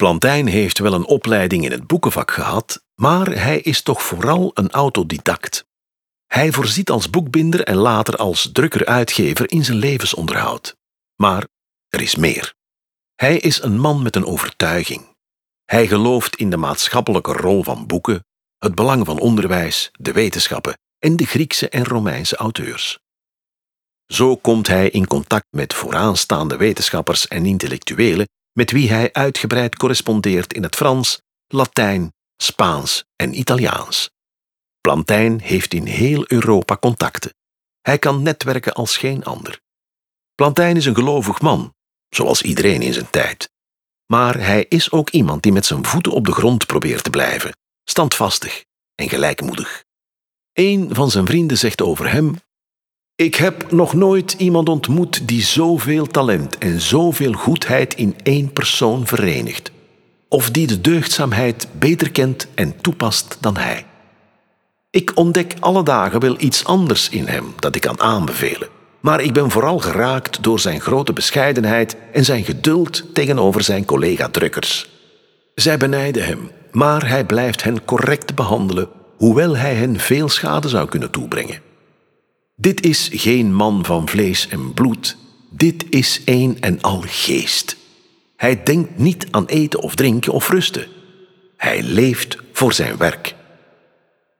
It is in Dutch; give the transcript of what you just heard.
Plantijn heeft wel een opleiding in het boekenvak gehad, maar hij is toch vooral een autodidact. Hij voorziet als boekbinder en later als drukker-uitgever in zijn levensonderhoud. Maar er is meer. Hij is een man met een overtuiging. Hij gelooft in de maatschappelijke rol van boeken, het belang van onderwijs, de wetenschappen en de Griekse en Romeinse auteurs. Zo komt hij in contact met vooraanstaande wetenschappers en intellectuelen met wie hij uitgebreid correspondeert in het Frans, Latijn, Spaans en Italiaans. Plantijn heeft in heel Europa contacten. Hij kan netwerken als geen ander. Plantijn is een gelovig man, zoals iedereen in zijn tijd. Maar hij is ook iemand die met zijn voeten op de grond probeert te blijven, standvastig en gelijkmoedig. Een van zijn vrienden zegt over hem: Ik heb nog nooit iemand ontmoet die zoveel talent en zoveel goedheid in één persoon verenigt, of die de deugdzaamheid beter kent en toepast dan hij. Ik ontdek alle dagen wel iets anders in hem dat ik kan aanbevelen. Maar ik ben vooral geraakt door zijn grote bescheidenheid en zijn geduld tegenover zijn collega-drukkers. Zij benijden hem, maar hij blijft hen correct behandelen, hoewel hij hen veel schade zou kunnen toebrengen. Dit is geen man van vlees en bloed, dit is een en al geest. Hij denkt niet aan eten of drinken of rusten. Hij leeft voor zijn werk.